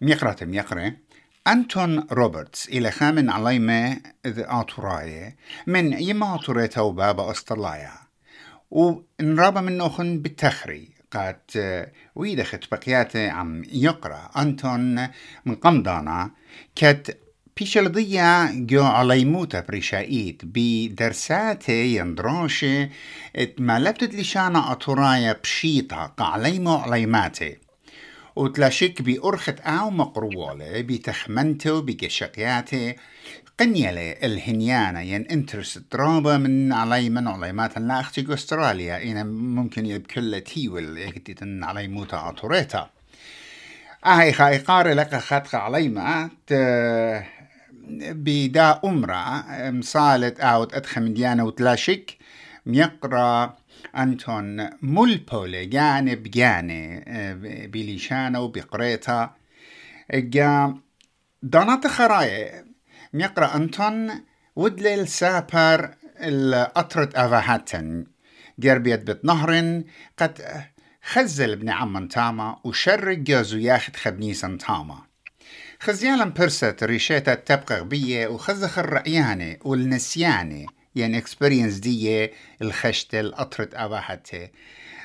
ميقرة ميقرة أنتون روبرتس إلى خامن عليمة آتوراية من يما آتوريتا وبابا أسترلايا. ونرابا من نوخن بالتخري. قات ويدخت بقياته عم يقرأ. أنتون من قمضانا كت بيشلضية جو عليموتا بريشايت بدرساته يندروشي ما لبتت لشانا أطرايا بشيطة. قعليمو عليماتي وتلاشك بأرخت أو مقروالة بتخمنته بقشقياته قنيلة الهنيانة ين انترس درابة من علي من عليمات لا أختي استراليا إنا ممكن يبكل تيول اكتتن علي موتا أطوريتا أهي خاي قاري لك خطق عليمات بدا أمرا مصالت أوت أدخم ديانا وتلاشك ميقرأ أنتون ملبولي جانب جاني بليشانا وبقريتا جا دونات خراي ميقرأ أنتون ودليل سابر الأطرة أفاهاتن جربيت بتنهرن قد خزل ابن عم تاما وشرق جوزو ياخد خبنيسا تاما. خزيالا برست ريشيتا تبقى غبية وخزخ الرأيانة والنسيانة يعني اكسبيرينس دي الخشتل أطرت أباحته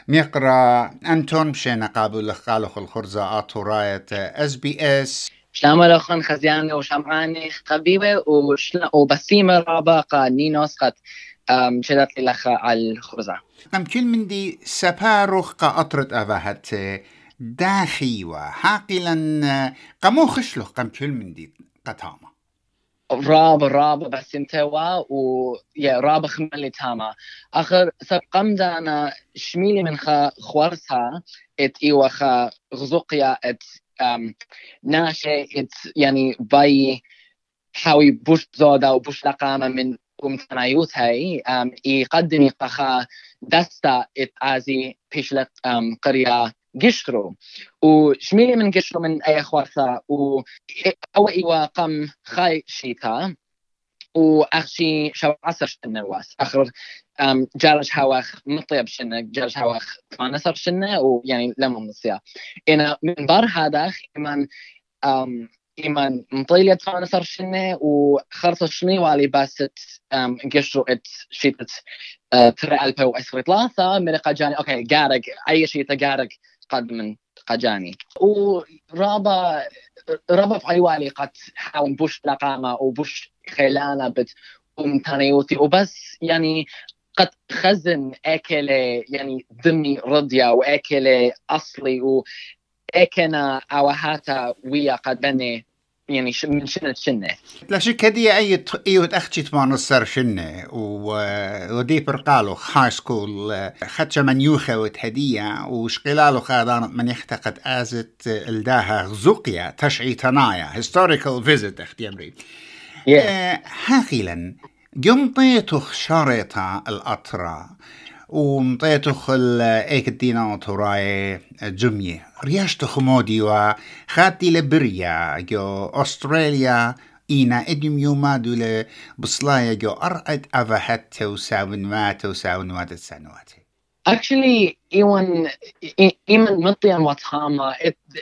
ميقرا أنتون مشينا قابل خالخ الخرزة آتو راية اس بي اس شلام لخن خزيانة وشمعاني؟ خبيبة وبسيمة رابقة نينوس قد شدت لي لخ على الخرزة. قم كل من دي سباروخ قطرت أباحته داخيوة. حاقلا قمو خشلو قم كل من دي قتامة راب راب بس أنتوا و يا راب خملي تاما. آخر سب قمدانا شميلي من خا خوارسها إت ايوا خا غزوقيا إت ناشي إت يعني باي حاوي بوش زودا وبوش لقامة من ومتنايوت هاي يقدم قخا دستا إت آزي بيشلت قرية قشرو وشميلي من قشرو من أي خوارثا و أو إيوا قم خاي شيتا وأخشي شو عصر شنة واس. آخر جارج هواخ مطيب شنة جارج هواخ فانسر شنة ويعني لما مصيا إنا من بار هذا إيمان إيمان مطيلة فانسر شنة وخرص شمي والي باست قشرو إت شيتت ترى ألبا وأسرة ثلاثة من قجاني أوكي قارق أي شيء تقارق. قد من قجاني ورابا رابا في عيوالي قد حاول بوش لقامة وبوش خيلانة بت ومتانيوتي وبس يعني قد خزن أكلة يعني دمي رضيا وأكلة أصلي. وأكنا أوهاتا ويا قد بني يعني من شنة شنة لا شك هدي أي أيوة أختي السر شنة ودي برقالو هاي سكول خدشة من يوخة وتهدية وشقلالو خادانت من يختقد آزت الداها غزوقيا تشعي تنايا historical visit أختي أمري. حاقلا قمطيتو شارطة الأطرة ومطيتخ ايك الدينات وراي جمية خمودي وخاتي لبريا جو أستراليا. إينا إدم يوما دولة بصلايا جو أرقد أفهت وساون مات وساون مات السنوات actually ايوان ايمن مطيان واتهاما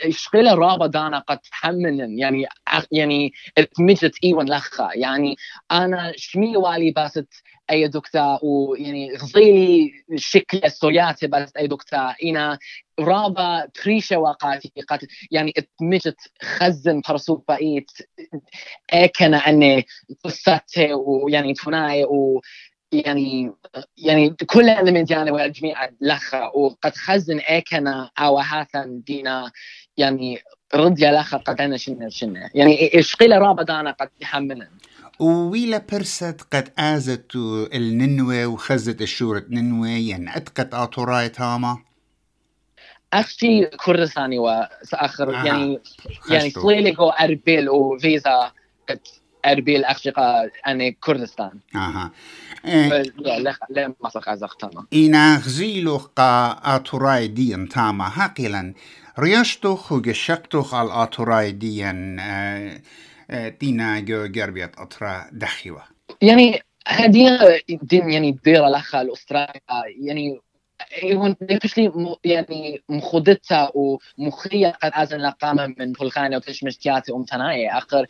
شغلة رابا دانا قد تحملن يعني يعني اتمجت ايوان لخا يعني أنا شمي والي باست اي دكتا ويعني غزيلي شكل السويات بس اي دكتا أنا رابا بريشة وقاتي قد يعني اتمجت خزن برسوب بقيت اكنا اني قصته ويعني تناي و يعني يعني كل المنت يعني والجميع لخا وقد خزن اكنا أو هاثا دينا يعني رضيا لخا قد أنا شنة شنة. يعني اشقيل رابا دانا قد يحملن. وويلا برست قد آزت الننوى وخزت الشورة ننوى يعني أتقت آطوراي تاما أختي كردستاني وسأخر آه. يعني يعني سليليكو أربيل وفيزا أربيل أخشقة أنا كردستان. أها. إيه. لا لا مسخ أزختنا إنا غزيلو قا آطوراي ديان تاما. هاقلا ريشتوخ وقشقتوخ على آطوراي ديان آه دينا جو جربية أطرا دخيوة. يعني هدية دين يعني ديرة لخا الأستراليا يعني يعني مخدتها ومخية قد أزن لقامة من بلغانيا وتشمشتياتي أمتناي آخر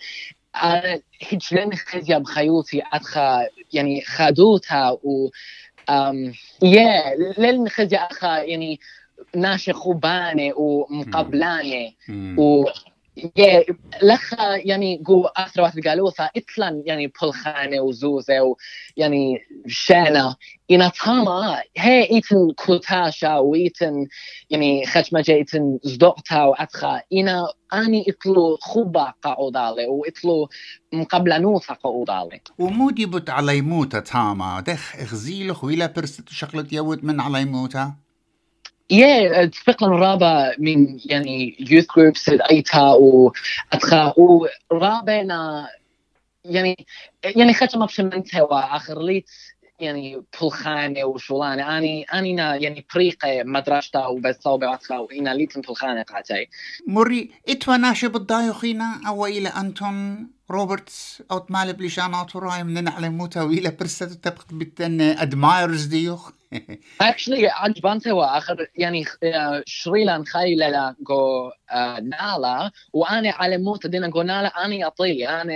أنا هيج لن خزيا بخيوتي أدخى يعني خادوتها و يا لن خزيا أخا يعني ناشي خوباني ومقبلاني و لخا يعني جو أثروات قالوثا إتلان يعني بلخانة وزوزة ويعني شانا إنا تاما هي إيتن كوتاشا وإيتن يعني خشمجة إيتن زدوقتا وأتخا إنا أني إتلو خوبا قاودالي وإتلو مقبلانوثا قاودالي ومودي بت علي موتا تاما دخ اغزيلخ ويلا برست شغلت يود من علي موتا؟ Yeah اتفق رابا من يعني youth groups ايتا واتخا ورابنا يعني يعني خدت ما بشمنتها وآخر. ليت يعني بلخانة وشولانة أني أني نا يعني بريقة مدرسة وبصوبة واتخا وإنا ليتن بلخانة قاتي مري إتوا ناشي بالضايو خينا أو إلى أنتون روبرتس أو تمالي بليشانات وراي من نعلم موتا وإلى برسة تبقى بتن أدمايرز ديوخ actually عجبانته واخر يعني شريلان خيلة جو نالا وأنا على موت دينا جو نالا أنا اطيلي أنا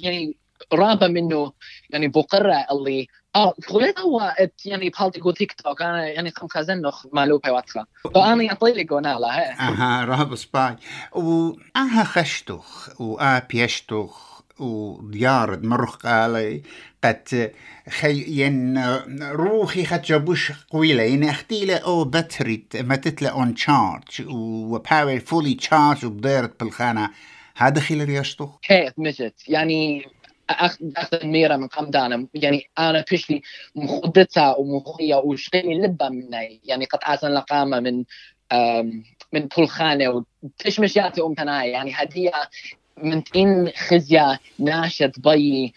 يعني رابا منه يعني بقرة اللي آه خليت هو يعني بحالتي جو تيك توك أنا يعني خم خزنخ مالو بيواتخا فانا يطيلي جو نالا هي أها راب سباي واها خشتوخ وآ بيشتوخ وديار مرخ قالي قد خي ين روحي خد جابوش قويلة ين اختيلة أو باتري متتلة اون تشارج وباور فولي تشارج وبديرت بالخانة هذا خيل ريشتو؟ هي مشت يعني أخذ ميرا من قمدانا يعني أنا بشلي مخدتها ومخية وشغلي لبا مني. يعني اعزن لقامة من من بلخانة وتشمشياتي أم يعني هدية من تين خزيا ناشط بي.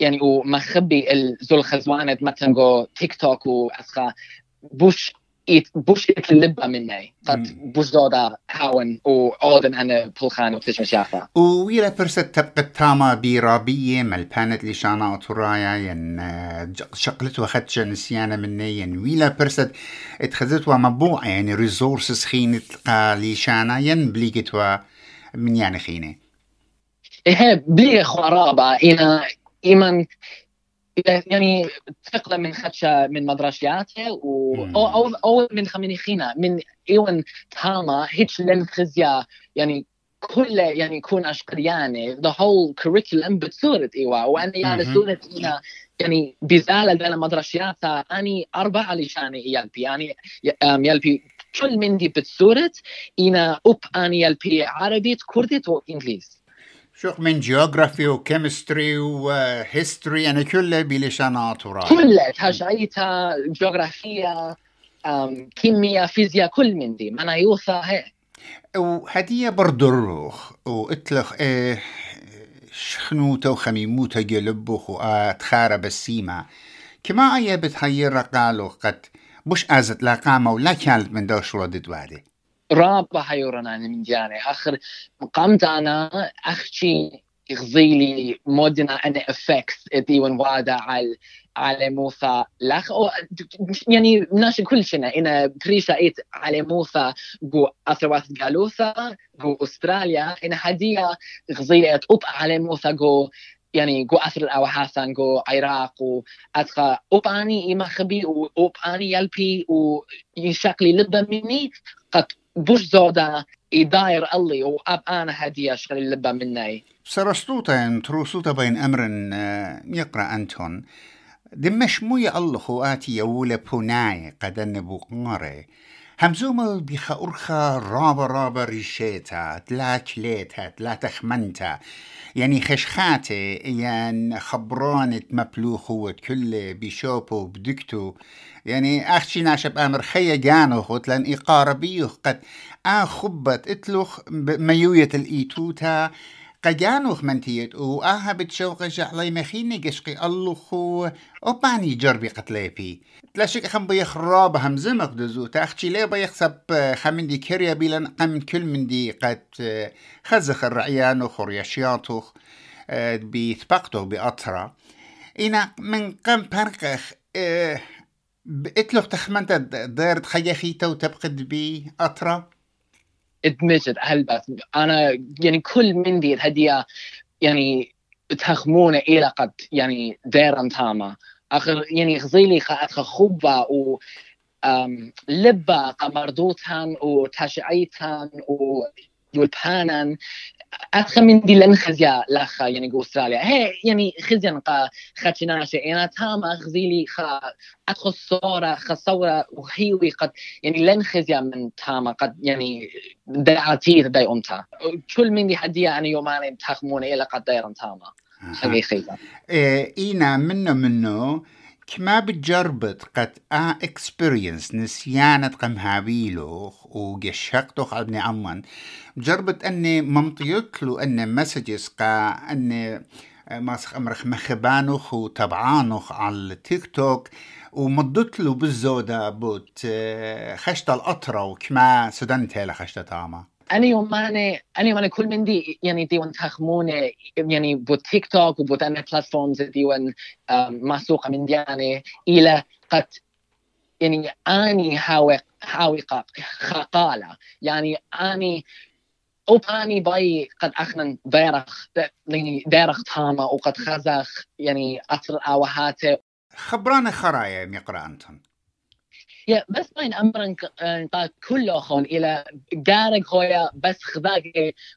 يعني ومخبي الزول خزوانة مثلا جو تيك توك وأسخا بوش إيت بوش إيت اللبة مني قد بوش دودا هاون وأودن أنا بلخان وتش مشافة ويلا برست تبقى تاما بيرابية ملبانت لشانا وترايا ين شقلت وخدش نسيانة مني ين ويلا برست اتخذت ومبوعة يعني ريزورسز خينة لشانا ين بليقت من يعني خينه إيه بلي خرابة إنا إيمان يعني ثقلة من خدشة من مدرسياته و أو, أو, أو من خمينيخينا من إيوان تاما هيتش لن خزيا يعني كل يعني يكون أشقرياني. The whole curriculum بتصورة إيوا وأنا يعني صورة إنا يعني بزالة دالا مدرسياتا أني أربعة لشاني يلبي. يعني يلبي كل من دي بتصورة إنا أوب أني يلبي عربي كردت وإنجليز. شوق من جيوغرافي وكيمستري وهيستوري أنا كله بلشانات وراي كله تشعيتها جغرافيا كيمياء فيزياء كل من دي أنا يوثا هي وهدية بردروخ واتلخ إيه شخنوتا وخميموتا جلبوخ واتخارة بسيمة كما إيه بتهير قالوا قد بوش ازت لا قامة ولا كانت من دوش ردد وادي رابع هيورنا من جاني آخر قمت أنا اخشي يغزيلي مودنا أنا افكس دي وادا على على موسى. لخ يعني ناش كل شنا أنا بريشا إيت على موسى جو أثروات جالوثا جو أستراليا. أنا هدية غزيلي أوب على موسى جو يعني جو أثر أو حسن جو عراق وادخل أوب أني إما خبي واوب أني يلبي ويشكلي لبا مني قد بوش زودا يداير اللي وأب أنا هدية شغل اللبا مني سرستوتا تروسوتا بين أمر آه، يقرأ أنتون. دمش مو الله خواتي يولا بوناي قد نبو قمري همزوما بيخا أرخا رابا رابا ريشيتا تلا كليتا تلا تخمنتا يعني خشخاتي يعني خبرانة مبلوخو كل بيشوبو بدكتو يعني أختي ناشب أمر خيا جانو خوت لأن إقارة قد آخبت اتلوخ ميوية الإيتوتا قجانوخ منتيت و آها بتشوق جعلي مخيني قشقي اللوخو أوباني جربي قتليبي تلاشك خم بيخ راب هم زمق دزو تاختي لي بيخسب خمن دي كريا بيلن قم كل من دي قد خزخ الرعيان خورياشياتوخ بيثبقتو بأطرا إنا من قم برقخ إتلوخ تخمنت دير تخيخيته وتبقد أطرا؟ ادمجت هلبت أنا يعني كل من دي الهدية يعني تخمونه إلى قد يعني ديرن تاما اخر يعني غزيلي خا خوبا و لبا قمردوتان وتاشعيتان والبانان ادخل من دي لن خزيا لخا يعني جو أستراليا. هي يعني خزيا نقا خاتشنا شيء. أنا تاما خزيلي خا أدخل صورة خصورة وهيوي قد يعني لن خزيا من تاما قد يعني دعاتي تداي امتا كل من دي حديا أنا يوماني تخموني إلى قد دايرن تاما حقيقي. إيه إينا منه منه كما بتجربت قد آ اكسبيرينس نسيانة قم هابيلوخ وقشقتوخ ابني عمان جربت أني ممطيتلو ان مسجز قا أني ماسخ امرخ مخبانوخ وتبعانوخ على التيك توك ومضت له بالزودة بوت خشت الأطرة وكما سدنت هلا خشت تاما. أنا يوم ماني أنا يوم كل من دي يعني دي وان تخمونة يعني بو تيك توك وبو أنا بلاتفورمز دي وان مسوقة من ديانة إلى قد يعني أني هاوي هاوي خقالة. يعني أني أو أني باي قد اخنا ديرخ يعني ديرخ تاما وقد خزخ يعني اثر اوهاته خبرانا خرايا مقرأ أنتم يا بس بين امرن كل اخون إلى جارك خويا بس خذاك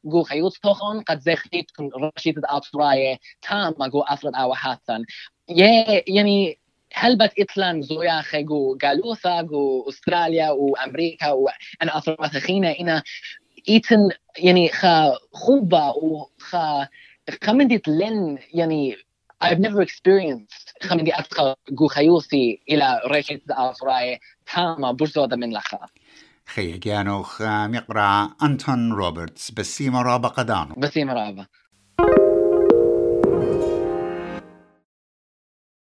جو خيوط توخون قد زي خيط رشيد اطرايه تام جو افرد أو حاتن يا يعني هلبت إتلان زويا خيجو جالوثا جو أستراليا وأمريكا وأنا أفرمت خينا إنا إيتن يعني خا خوبا وخا خمندت لن يعني I've never experienced خمندي أتخا جو خيوثي إلى ريشة أفراي تاما بجزودة من لخا. خي جانو مقرأ أنتون روبرتس بسيمة رابا قدانو بسيمة رابا